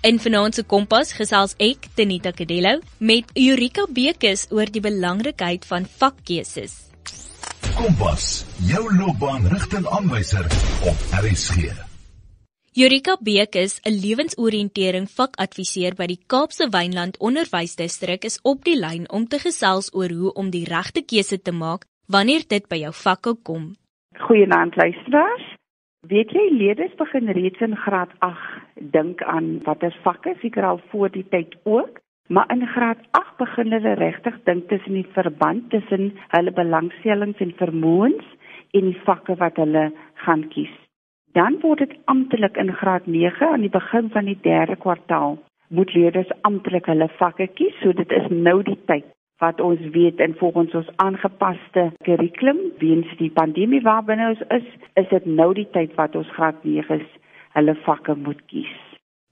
In vanaand se Kompas gesels ek, Tenita Kadello, met Eureka Bekes oor die belangrikheid van vakkeuses. Kompas, jou loopbaanrigtingaanwyser op RSG. Eureka Bekes, 'n lewensoriëntering vakadviseur by die Kaapse Wynland Onderwysdistrik, is op die lyn om te gesels oor hoe om die regte keuse te maak wanneer dit by jou vakke kom. Goeienaand luisteraars. Weet jy leerders begin reeds in graad 8 dink aan watter vakke seker al voor die tyd ook, maar in graad 8 begin hulle regtig dink tussen die verband tussen hulle belangstellings en vermoëns en die vakke wat hulle gaan kies. Dan word dit amptelik in graad 9 aan die begin van die 3de kwartaal moet leerders amptelik hulle vakke kies, so dit is nou die tyd wat ons weet en volgens ons aangepaste kurrikulum weens die pandemie waarbinne ons is, is dit nou die tyd wat ons graad 9s hulle vakke moet kies.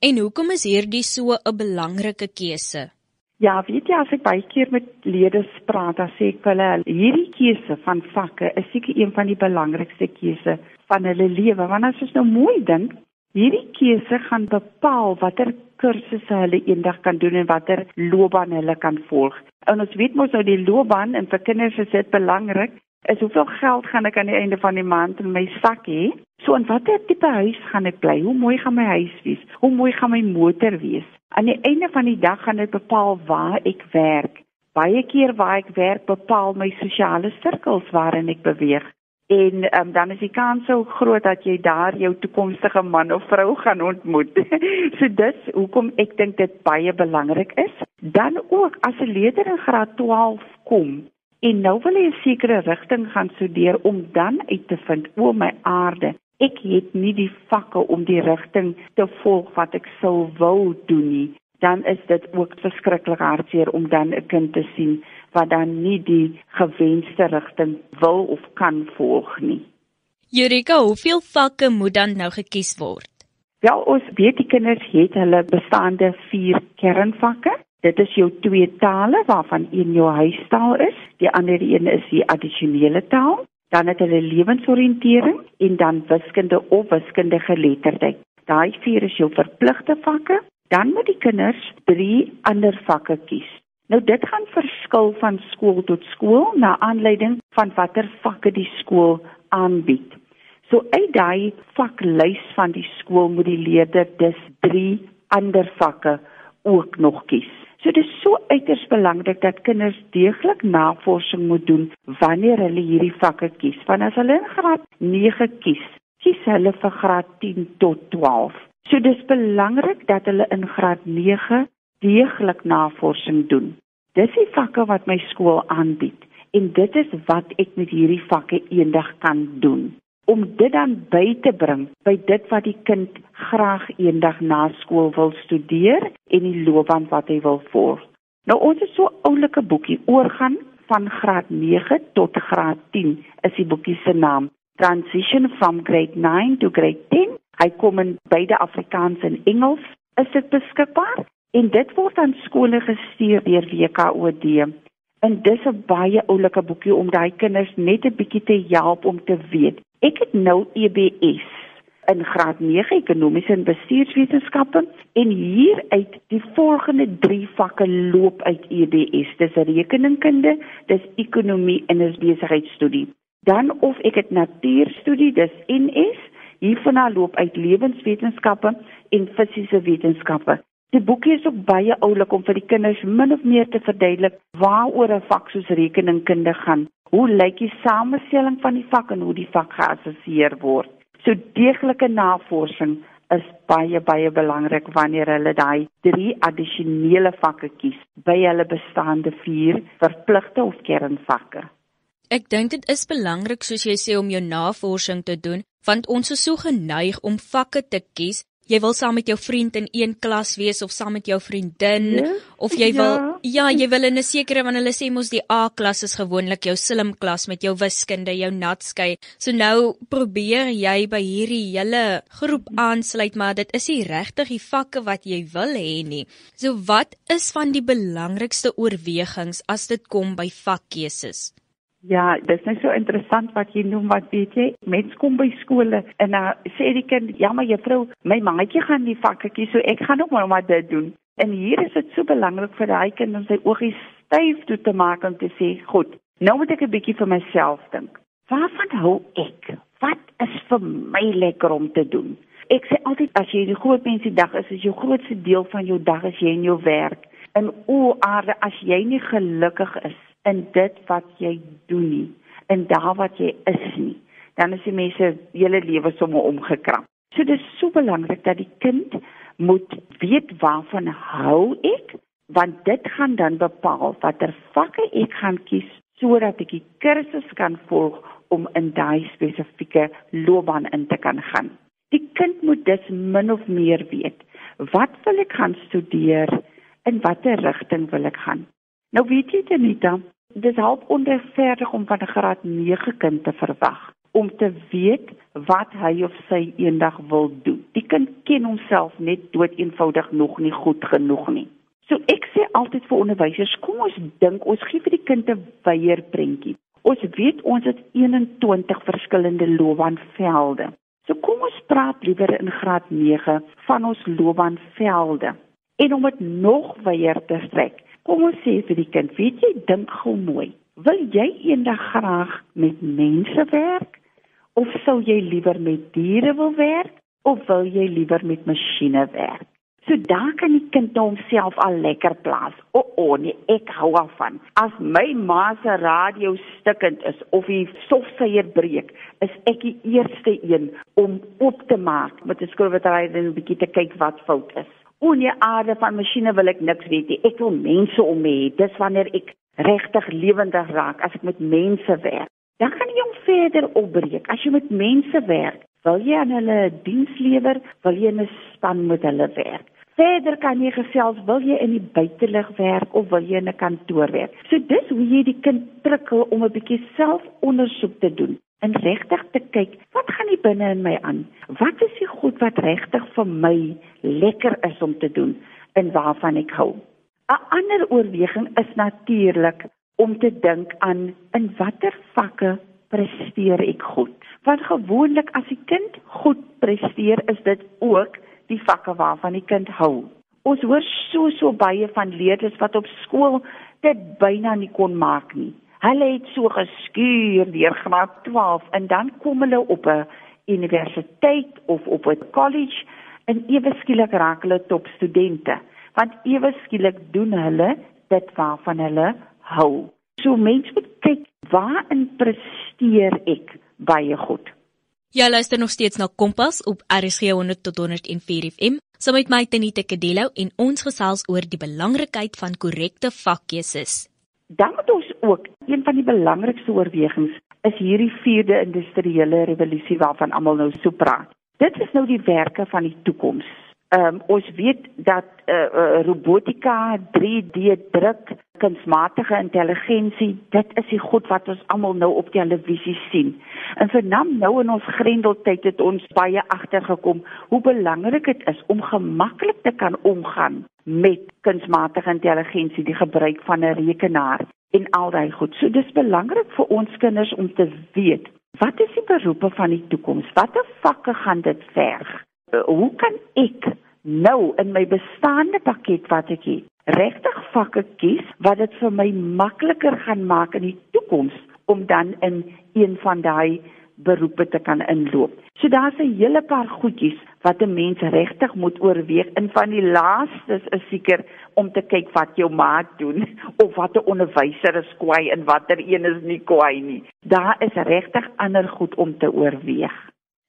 En hoekom is hierdie so 'n belangrike keuse? Ja, weet jy as ek baie keer met leerders praat, dan sê ek vir hulle hierdie keuse van vakke is seker een van die belangrikste keuse van hulle lewe want as jy nou mooi dink, hierdie keuse gaan bepaal watter kursusse hulle eendag kan doen en watter loopbaan hulle kan volg. En ons weet mos nou die loopbaan en vir kinders is dit belangrik. Is hoeveel geld gaan ek aan die einde van die maand in my sak hê? So en watter tipe huis gaan ek bly? Hoe mooi gaan my huis wees? Hoe mooi gaan my motor wees? Aan die einde van die dag gaan dit bepaal waar ek werk. Baie keer waar ek werk bepaal my sosiale sirkels waarin ek beweeg en um, dan is die kans so groot dat jy daar jou toekomstige man of vrou gaan ontmoet. so dis hoekom ek dink dit baie belangrik is. Dan ook as 'n leerder in graad 12 kom en nou wil hy 'n sekere rigting gaan studeer om dan uit te vind o my aarde, ek het nie die vakke om die rigting te volg wat ek sou wou doen nie. Dan is dit ook verskriklik hartseer om dan 'n kind te sien wat dan nie die gewenste rigting wil of kan volg nie. Jurika, hoeveel vakke moet dan nou gekies word? Ja, ons weet die kinders het hulle bestaande 4 kernvakke. Dit is jou twee tale waarvan een jou huistaal is, die ander een is die addisionele taal. Dan het hulle lewensoriëntering en dan wiskunde of wiskundige geletterdheid. Daai vier is jou verpligte vakke. Dan moet die kinders 3 ander vakke kies. Nou dit gaan verskil van skool tot skool na aanleiding van watter vakke die skool aanbied. So uit daai vaklys van die skool moet die leerder dus 3 ander vakke ook nog kies. So dit is so uiters belangrik dat kinders deeglik navorsing moet doen wanneer hulle hierdie vakke kies. Want as hulle in graad 9 kies, kies hulle vir graad 10 tot 12. So dis belangrik dat hulle in graad 9 deeglik navorsing doen. Dis die vakke wat my skool aanbied en dit is wat ek met hierdie vakke eendag kan doen om dit dan by te bring by dit wat die kind graag eendag na skool wil studeer en die loopbaan wat hy wil volg. Nou ons het so oulike boekie oorgaan van graad 9 tot graad 10 is die boekie se naam Transition from grade 9 to grade 10. Hy kom in beide Afrikaans en Engels. Is dit beskikbaar? En dit word aan skole gestuur deur WKOD. En dis 'n baie oulike boekie om daai kinders net 'n bietjie te help om te weet. Ek het nou EBS in graad 9 ekonomiese en bestuurswetenskappe en hier uit die volgende 3 vakke loop uit EBS. Dis rekeningkunde, dis ekonomie en dis besigheidstudie. Dan of ek het natuurstudie, dis NS, hiervan loop uit lewenswetenskappe en fisiese wetenskappe. Die boekie is ook baie oulik om vir die kinders min of meer te verduidelik waaroor 'n vak soos rekeningkunde gaan. Hoe lyk die samestelling van die vak en hoe die vak geassesseer word? So deeglike navorsing is baie baie belangrik wanneer hulle daai drie addisionele vakke kies by hulle bestaande vier verpligte of kernvakke. Ek dink dit is belangrik soos jy sê om jou navorsing te doen want ons is so geneig om vakke te kies jy wil saam met jou vriend in een klas wees of saam met jou vriendin ja? of jy wil ja. ja, jy wil in 'n sekere want hulle sê mos die A klas is gewoonlik jou slim klas met jou wiskunde, jou natskei. So nou probeer jy by hierdie hele groep aansluit, maar dit is nie regtig die vakke wat jy wil hê nie. So wat is van die belangrikste oorwegings as dit kom by vakkeuses? Ja, dit is net so interessant wat jy noem wat weet jy, mense kom by skole en dan sê die kind, ja maar juffrou, my maatjie gaan die vakke kies, so ek gaan ook maar maar dit doen. En hier is dit so belangrik vir daai kind om sy oogies styf toe te maak om te sê, goed, nou moet ek 'n bietjie vir myself dink. Waarvan hou ek? Wat is vir my lekker om te doen? Ek sê altyd as jy die groot mense dag is, is jou grootste deel van jou dag as jy in jou werk. En o aarde, as jy nie gelukkig is in dit wat jy doen nie, in daar wat jy is nie, dan is die mense hele lewe sommer omgekrap. So dit is so belangrik dat die kind moet weet waarvan hou ek, want dit gaan dan bepaal watter vakke ek gaan kies sodat ek die kursus kan volg om in daai spesifieke loopbaan in te kan gaan. Die kind moet dus min of meer weet wat wil ek gaan studeer en watter rigting wil ek gaan. Nou weet jy dit nie dan dis half onregverdig om van 'n graad 9 kind te verwag om te weet wat hy of sy eendag wil doen. Die kind ken homself net dood eenvoudig nog nie goed genoeg nie. So ek sê altyd vir onderwysers, kom ons dink, ons gee vir die kind 'n weier prentjie. Ons weet ons het 21 verskillende loopbaanvelde. So kom ons praat liewer in graad 9 van ons loopbaanvelde. En om dit nog weier te strek, Kom ons sê vir die kind, weet jy, dink gou mooi. Wil jy eendag graag met mense werk of sou jy liewer met diere wil werk of wil jy liewer met masjiene werk? So daar kan die kind nou homself al lekker plaas. O, oh, o, oh, nee, ek hou af van. As my ma se radio stikkend is of die stofsuier breek, is ek die eerste een om op te maak met 'n skroewedraaier en 'n bietjie te kyk wat fout is. Onie aarde van masjiene wil ek niks weet nie. Ek wil mense om me hê. Dis wanneer ek regtig lewendig raak as ek met mense werk. Dan kan jy hom verder opbreek. As jy met mense werk, wil jy aan hulle diens lewer, wil jy 'n span met hulle werk. Verder kan jy gesels, wil jy in die buitelug werk of wil jy in 'n kantoor werk? So dis hoe jy die kind prikkel om 'n bietjie selfondersoek te doen en regtig te kyk wat gaan nie binne in my aan? Wat is die goed wat regtig vir my lekker is om te doen en waarvan ek hou? 'n ander oorweging is natuurlik om te dink aan in watter vakke presteer ek goed? Want gewoonlik as 'n kind goed presteer is dit ook die vakke waarvan die kind hou. Ons hoor so so baie van leerders wat op skool dit byna nie kon maak nie Hulle het so geskuur deur graad 12 en dan kom hulle op 'n universiteit of op 'n college en ewe skielik raak hulle topstudente want ewe skielik doen hulle dit waarvan hulle hou. So mense moet kyk waarin presteer ek baie goed. Jy luister nog steeds na Kompas op RSG 100 tot 104 FM. Saam met my Tenita Kadelo en ons gesels oor die belangrikheid van korrekte vakkeuses. Dan moet ons ook een van die belangrikste oorwegings is hierdie vierde industriële revolusie waarvan almal nou so praat. Dit is nou die werke van die toekoms. Ehm um, ons weet dat eh uh, uh, robotika, 3D druk, kunsmatige intelligensie, dit is die goed wat ons almal nou op televisie sien. En vernam nou in ons grendeltyd het ons baie agtergekom hoe belangrik dit is om gemaklik te kan omgaan met kunsmatige intelligensie, die gebruik van 'n rekenaar en al daai goed. So dis belangrik vir ons kinders om te weet wat is die beroepe van die toekoms? Watter vakke gaan dit verg? uh, hoe kan ek nou in my bestaande pakket wat ek het regtig vakke kies wat dit vir my makliker gaan maak in die toekoms om dan in een van daai beroepe te kan inloop. So daar's 'n hele paar goedjies wat 'n mens regtig moet oorweeg. In van die laastes is seker om te kyk wat jou maat doen of wat 'n onderwyser is kwaai en watter een is nie kwaai nie. Daar is regtig ander goed om te oorweeg.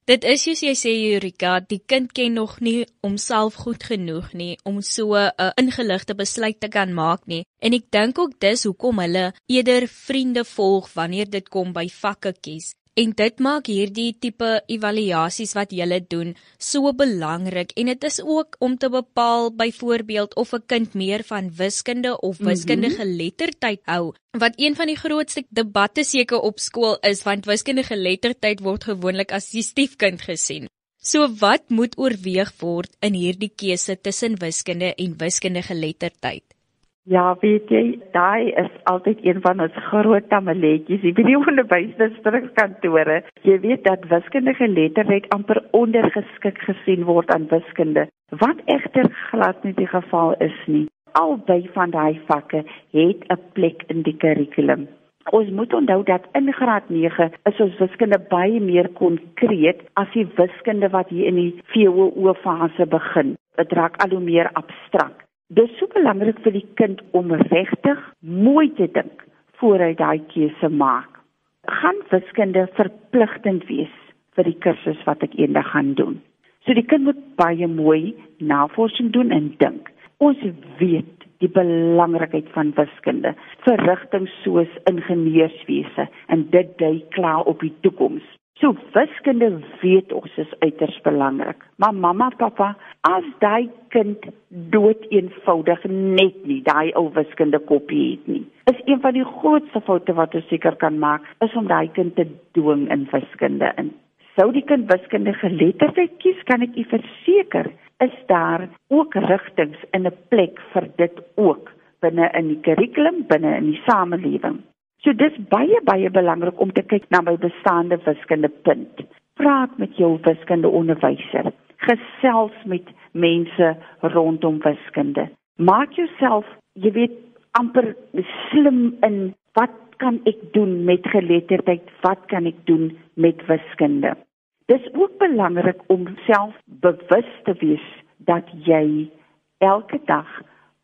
Dit is soos jy sê Eureka, die kind ken nog nie homself goed genoeg nie om so 'n ingeligte besluit te kan maak nie. En ek dink ook dis hoekom hulle eerder vriende volg wanneer dit kom by vakke kies. En dit maak hierdie tipe evaluasies wat jy doen so belangrik en dit is ook om te bepaal byvoorbeeld of 'n kind meer van wiskunde of mhm. wiskundige geletterdheid hou wat een van die grootste debatte seker op skool is want wiskundige geletterdheid word gewoonlik as die stiefkind gesien. So wat moet oorweeg word in hierdie keuse tussen wiskunde en wiskundige geletterdheid? Ja, weet jy, daai is altyd een van ons groot tamaletjies by die onderwysdistrikkantore. Jy weet dat wiskundige letterheid amper ondergeskik gesien word aan wiskunde, wat egter glad nie die geval is nie. Albei van daai vakke het 'n plek in die kurrikulum. Ons moet onthou dat in graad 9 is ons wiskunde baie meer konkreet as die wiskunde wat hier in die VWO fase begin. Dit raak al hoe meer abstrakt. Dis so belangrik vir die kind om regtig mooi te dink voor hy daai keuse maak. Gaan wiskunde verpligtend wees vir die kursus wat ek eendag gaan doen. So die kind moet baie mooi navorsing doen en dink. Ons weet die belangrikheid van wiskunde vir rigtings soos ingenieurswese en dit dui klaar op die toekoms. So wiskunde weet ons is uiters belangrik. Maar mamma, pappa, as daai kind dood eenvoudig net nie daai ou wiskunde kopie het nie. Is een van die grootste foute wat ons seker kan maak, is om daai kind te dwing in wiskunde in. Sou die kind wiskunde geletterdheid kies, kan ek u verseker, is daar ook rigtings in 'n plek vir dit ook binne in die kurrikulum, binne in die samelewing. So dis baie baie belangrik om te kyk na my bestaande wiskunde punt. Praat met jou wiskunde onderwyser. Gesels met mense rondom wiskunde. Maak jouself, jy weet, amper slim in wat kan ek doen met geletterdheid? Wat kan ek doen met wiskunde? Dis ook belangrik om self bewus te wees dat jy elke dag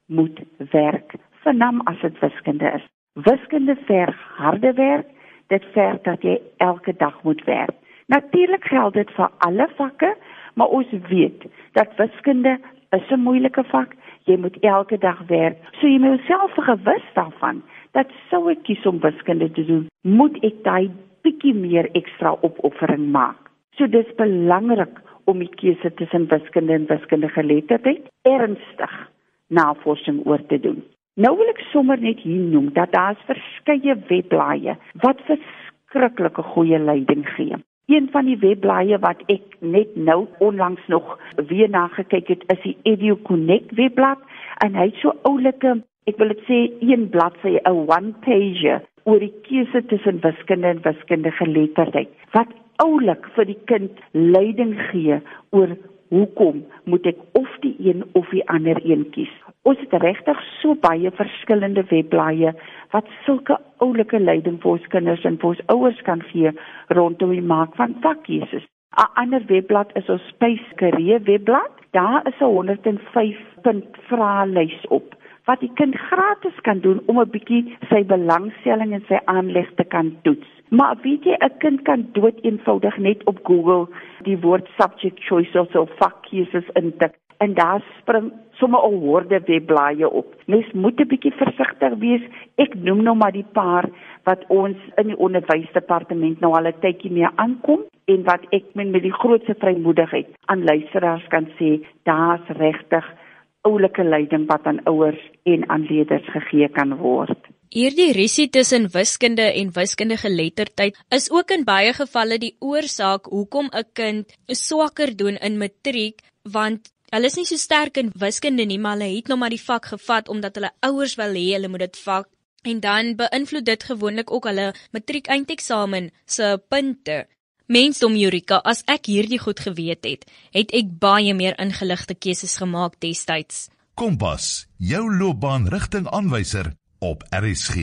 moet werk, vernam as dit wiskunde is. Wiskunde verg harde werk, dit verg dat jy elke dag moet werk. Natuurlik geld dit vir alle vakke, maar ons weet dat wiskunde is 'n moeilike vak. Jy moet elke dag werk. So jy moet self gewis daarvan dat sou ek kies om wiskunde te doen, moet ek daai bietjie meer ekstra opoffering maak. So dis belangrik om die keuse tussen wiskunde en wiskundige geletterdheid ernstig navorsing oor te doen. Nou wil ek sommer net hier noem dat daar verskeie webblaaie wat verskriklike goeie leiding gee. Een van die webblaaie wat ek net nou onlangs nog weer na gekyk het, is die EduConnect webblad en hy het so oulike, ek wil dit sê een bladsy, 'n one pager oor die keuse tussen wiskunde en wiskundige geletterdheid wat oulik vir die kind leiding gee oor hoekom moet ek of die een of die ander een kies. Ons het regtig so baie verskillende webblaaie wat sulke oulike leiding vir ons kinders en vir ons ouers kan gee rondom die maak van vakkeuses. 'n Ander webblad is ons Space Career webblad. Daar is 'n 105 punt vraelys op wat die kind gratis kan doen om 'n bietjie sy belangstelling en sy aanleg te kan toets. Maar weet jy, 'n kind kan dood eenvoudig net op Google die woord subject choice of so vakkeuses intik en daar spring sommer al horde webblaaie op. Mens moet 'n bietjie versigtig wees. Ek noem nou maar die paar wat ons in die onderwysdepartement nou al 'n tydjie mee aankom en wat ek met met die grootste vrymoedigheid aan luisteraars kan sê, daar's regtig oulike leiding wat aan ouers en aan leerders gegee kan word. Hierdie risie tussen wiskunde en wiskundige geletterdheid is ook in baie gevalle die oorsaak hoekom 'n kind swakker doen in matriek want hulle is nie so sterk in wiskunde nie maar hulle het nog maar die vak gevat omdat hulle ouers wil hê hulle moet dit vak en dan beïnvloed dit gewoonlik ook hulle matriek eindeksamen se punte. Mensdom Eureka, as ek hierdie goed geweet het, het ek baie meer ingeligte keuses gemaak destyds. Kompas, jou loopbaanrigtingaanwyser op RSG.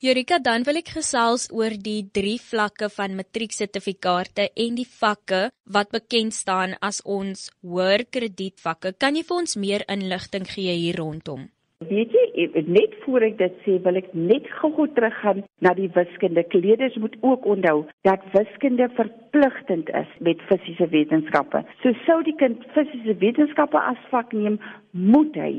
Jurika, dan wil ek gesels oor die drie vlakke van matrieksertifikate en die vakke wat bekend staan as ons hoër kredietvakke. Kan jy vir ons meer inligting gee hier rondom? Weet jy, net voor ek dit sê, wil ek net gou teruggaan na die wiskunde. Kleerders moet ook onthou dat wiskunde verpligtend is met fisiese wetenskappe. So sou die kind fisiese wetenskappe as vak neem, moet hy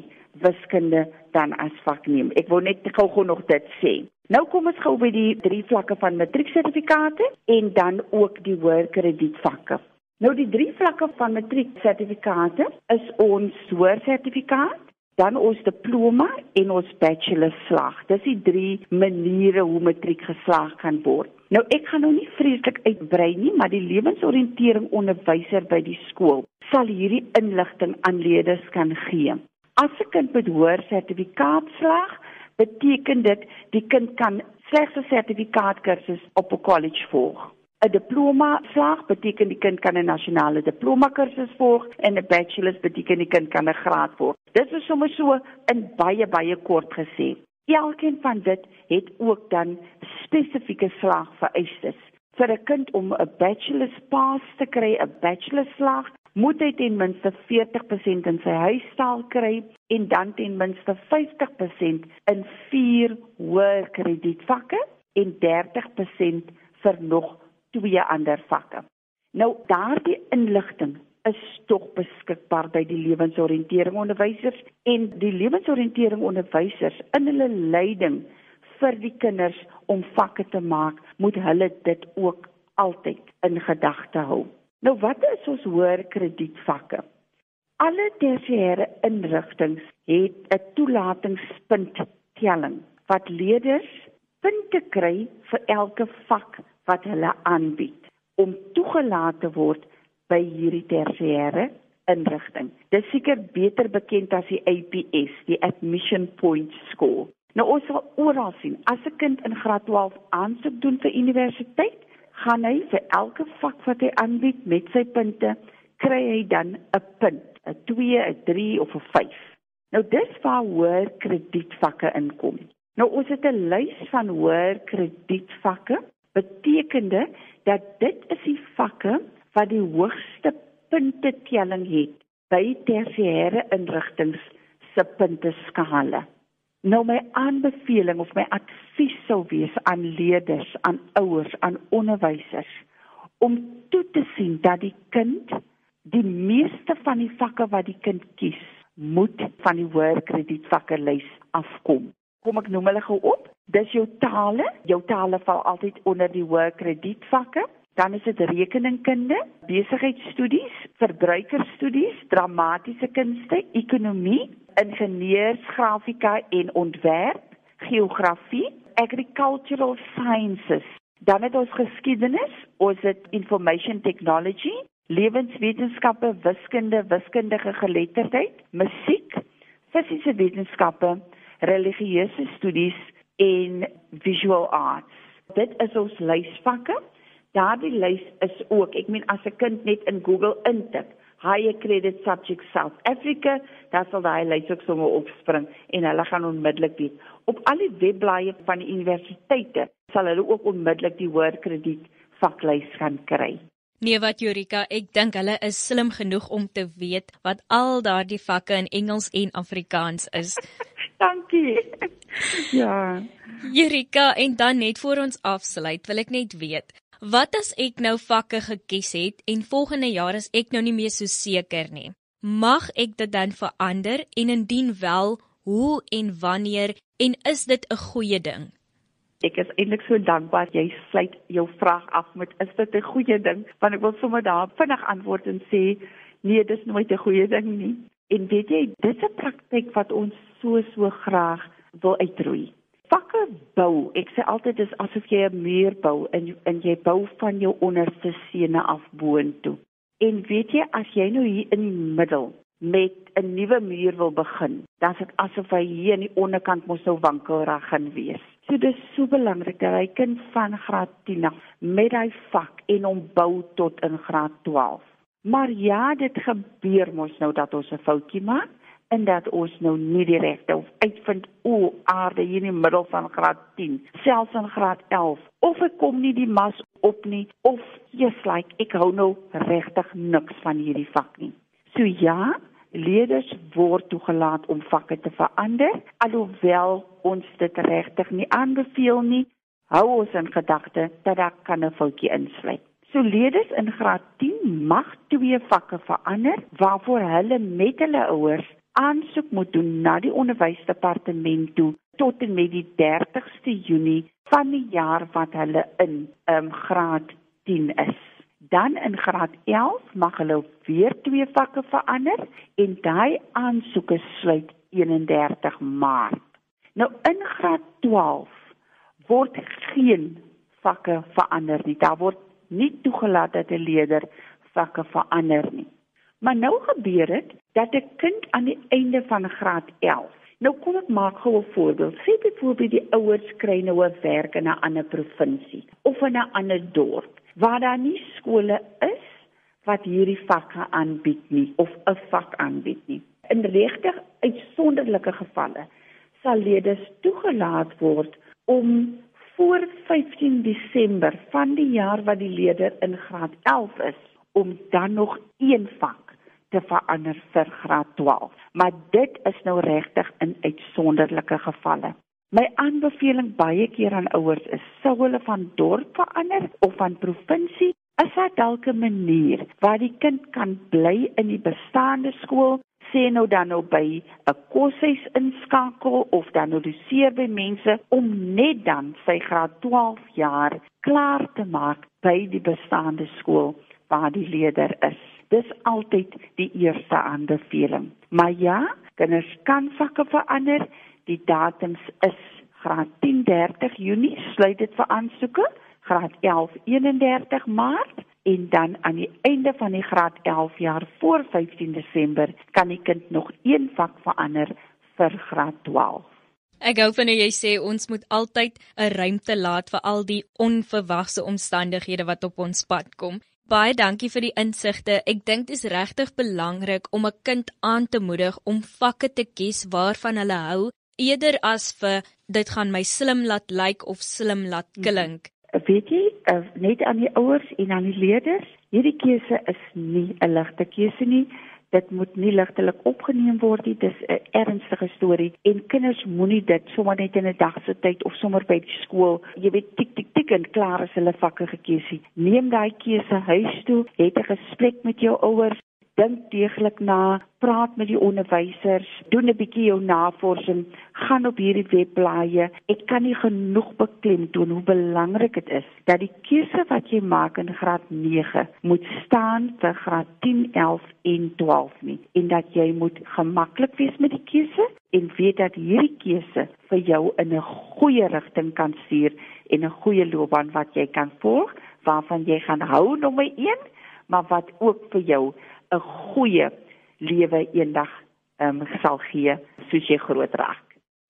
wiskunde dan as vak neem. Ek wil net gou-gou nog dit sê. Nou kom ons gou by die drie vlakke van matrieksertifikate en dan ook die hoër kredietvakke. Nou die drie vlakke van matrieksertifikate is ons hoër sertifikaat, dan ons diploma en ons bachelor slag. Dis die drie maniere hoe matriek geslaag kan word. Nou ek gaan nou nie vreeslik uitbrei nie, maar die lewensoriëntering onderwyser by die skool sal hierdie inligting aan leerders kan gee As 'n kind met hoër sertifikaat slaag, beteken dit die kind kan slegs 'n sertifikaatkursus op 'n college volg. 'n Diploma slaag beteken die kind kan 'n nasionale diploma kursus volg en 'n bachelor's beteken die kind kan 'n graad volg. Dit is sommer so in baie baie kort gesê. Elkeen van dit het ook dan spesifieke slaagvereistes. Vir 'n kind om 'n bachelor's pass te kry, 'n bachelor's slaag, moet hy ten minste 40% in sy huistaal kry en dan ten minste 50% in vier hoër kredietvakke en 30% vir nog twee ander vakke. Nou daardie inligting is tog beskikbaar by die lewensoriëntering onderwysers en die lewensoriëntering onderwysers in hulle leiding vir die kinders om vakke te maak, moet hulle dit ook altyd in gedagte hou. Nou wat is ons hoër kredietvakke? Alle tersiêre inrigtinge het 'n toelatingspunt telling wat leerders punte kry vir elke vak wat hulle aanbied om toegelaat te word by hierdie tersiêre inrigting. Dit is seker beter bekend as die APS, die Admission Point Score. Nou ons sal oral sien as 'n kind in graad 12 aansoek doen vir universiteit, gaan hy vir elke vak wat hy aanbied met sy punte kry hy dan 'n punt, 'n 2, 'n 3 of 'n 5. Nou dis waar hoër kredietvakke inkom. Nou ons het 'n lys van hoër kredietvakke, betekende dat dit is die vakke wat die hoogste punte telling het by tersiêre inrigtinge se punteskale. Nou my aanbeveling of my advies sou wees aan leerders, aan ouers, aan onderwysers om toe te sien dat die kind die meeste van die vakke wat die kind kies, moet van die hoër kredietvakke lys afkom. Kom ek noem hulle gou op? Dis jou tale. Jou tale val altyd onder die hoër kredietvakke. Dan is dit rekeningkunde, besigheidstudies, verbruikerstudies, dramatiese kunste, ekonomie, ingenieursgrafika en ontwerp, geografie, agricultural sciences. Dan het ons geskiedenis, ons het information technology, lewenswetenskappe, wiskunde, wiskundige geletterdheid, musiek, fisiese wetenskappe, religieuse studies en visual arts. Dit is ons lysvakke. Daardie lys is ook, ek meen as 'n kind net in Google intik, higher credit subject South Africa, dan sal daai lys ook sommer opspring en hulle gaan onmiddellik weet. Op al die webblaaie van die universiteite sal hulle ook onmiddellik die hoër krediet vaklys gaan kry. Nee wat Jurika, ek dink hulle is slim genoeg om te weet wat al daardie vakke in Engels en Afrikaans is. Dankie. ja. Jurika, en dan net voor ons afsluit, wil ek net weet, Wat as ek nou vakke gekies het en volgende jaar as ek nou nie meer so seker nie? Mag ek dit dan verander en indien wel, hoe en wanneer en is dit 'n goeie ding? Ek is eintlik so dankbaar jy sluit jou vraag af met is dit 'n goeie ding? Want ek wil sommer daar vinnig antwoord en sê nee, dis nooit 'n goeie ding nie. En weet jy, dis 'n praktyk wat ons so so graag wil uitroei vakke bou. Ek sê altyd dis asof jy 'n muur bou en en jy bou van jou onderste sene af boontoe. En weet jy as jy nou hier in die middel met 'n nuwe muur wil begin, dan is dit asof hy hier aan die onderkant mos nou wankelrig gaan wees. So dis so belangrik dat hy kind van graad 10 af met hy vak en hom bou tot in graad 12. Maar ja, dit gebeur mos nou dat ons 'n foutjie maak en dat ons nou nie die regte of uitvind o aarde hier in die middel van graad 10 selfs in graad 11 of ek kom nie die mas op nie of jy's like ek hou nou regtig niks van hierdie vak nie. So ja leerders word toegelaat om vakke te verander alhoewel ons dit regtig nie aanbeveel nie hou ons in gedagte dat daar kan 'n foutjie insluit. So leerders in graad 10 mag twee vakke verander waarvoor hulle met hulle ouers aansoek moet doen na die onderwysdepartement toe tot en met die 30ste Junie van die jaar wat hulle in um, graad 10 is. Dan in graad 11 mag hulle weer twee vakke verander en daai aansoeke sluit 31 Maart. Nou in graad 12 word geen vakke verander nie. Daar word nie toegelaat dat 'n leerder vakke verander nie. Maar nou gebeur dit dat 'n kind aan die einde van graad 11 Nou kom ek maak gou 'n voorbeeld. Sê byvoorbeeld die ouers kry nou 'n werk in 'n ander provinsie of in 'n ander dorp waar daar nie skole is wat hierdie vakke aanbied nie of 'n vak aanbied nie. In regtig uitsonderlike gevalle sal leerders toegelaat word om voor 15 Desember van die jaar wat die leerder in graad 11 is om dan nog een vak te verander vir graad 12. Maar dit is nou regtig in uitsonderlike gevalle. My aanbeveling baie keer aan ouers is sou hulle van dorp verander of van provinsie, is daar dalk 'n manier waar die kind kan bly in die bestaande skool, sê nou dan nou by 'n koshuis inskakel of dan nou doseer by mense om net dan sy graad 12 jaar klaar te maak by die bestaande skool waar die leerder is. Dis altyd die eerste aanbeveling. Maar ja, kinders kan vakke verander. Die datums is graad 10 30 Junie sluit dit vir aansoeke, graad 11 31 Maart en dan aan die einde van die graad 11 jaar voor 15 Desember kan die kind nog een vak verander vir graad 12. Ek gou van jy sê ons moet altyd 'n ruimte laat vir al die onverwagse omstandighede wat op ons pad kom. Baie dankie vir die insigte. Ek dink dit is regtig belangrik om 'n kind aan te moedig om vakke te kies waarvan hulle hou eerder as vir dit gaan my slim laat lyk of slim laat mhm. klink. Weet jy, uh, net aan die ouers en aan die leerders, hierdie keuse is nie 'n ligte keuse nie dit moet nie ligtelik opgeneem word nie. Dis 'n ernstige storie en kinders moenie dit sommer net in 'n dag se tyd of sommer by die skool, jy weet tik tik tik en klaar as hulle vakke gekies het. Neem daai keuse huis toe, het 'n gesprek met jou ouers, dink deeglik na, praat met die onderwysers, doen 'n bietjie jou navorsing, gaan op hierdie webblaaie. Ek kan nie genoeg beklemtoon hoe belangrik dit is dat die keuse wat jy maak in graad 9 moet staan vir graad 10, 11 en 12 nie en dat jy moet gemaklik wees met die keuse en weet dat hierdie keuse vir jou in 'n goeie rigting kan stuur en 'n goeie loopbaan wat jy kan volg waarvan jy gaan hou nommer 1 maar wat ook vir jou 'n goeie lewe eendag um, sal gee soos jy groot raak.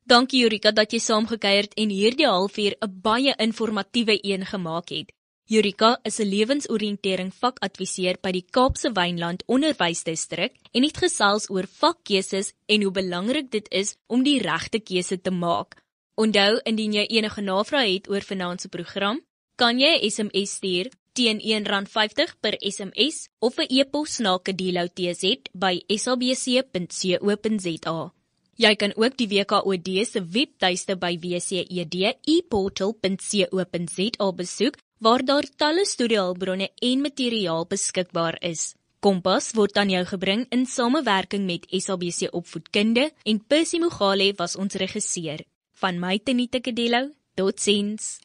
Dankie Jurika dat jy saamgekyer het en hierdie halfuur 'n baie informatiewe een gemaak het. Jurika is 'n lewensoriëntering vakadviseur by die Kaapse Wynland Onderwysdistrik en het gesels oor vakkeuses en hoe belangrik dit is om die regte keuse te maak. Onthou indien jy enige navrae het oor finansiëre program, kan jy 'n SMS stuur teen R1.50 per SMS of 'n e-pos na kadelo.tz by sabc.co.za. Jy kan ook die WKOD se webtuiste by wcedeportal.co.za besoek waar daar talle studiehulpbronne en materiaal beskikbaar is. Kompas word aan jou gebring in samewerking met SABC Opvoedkunde en Percy Mogale was ons regisseur. Van my Tenita Kadelo, totsiens.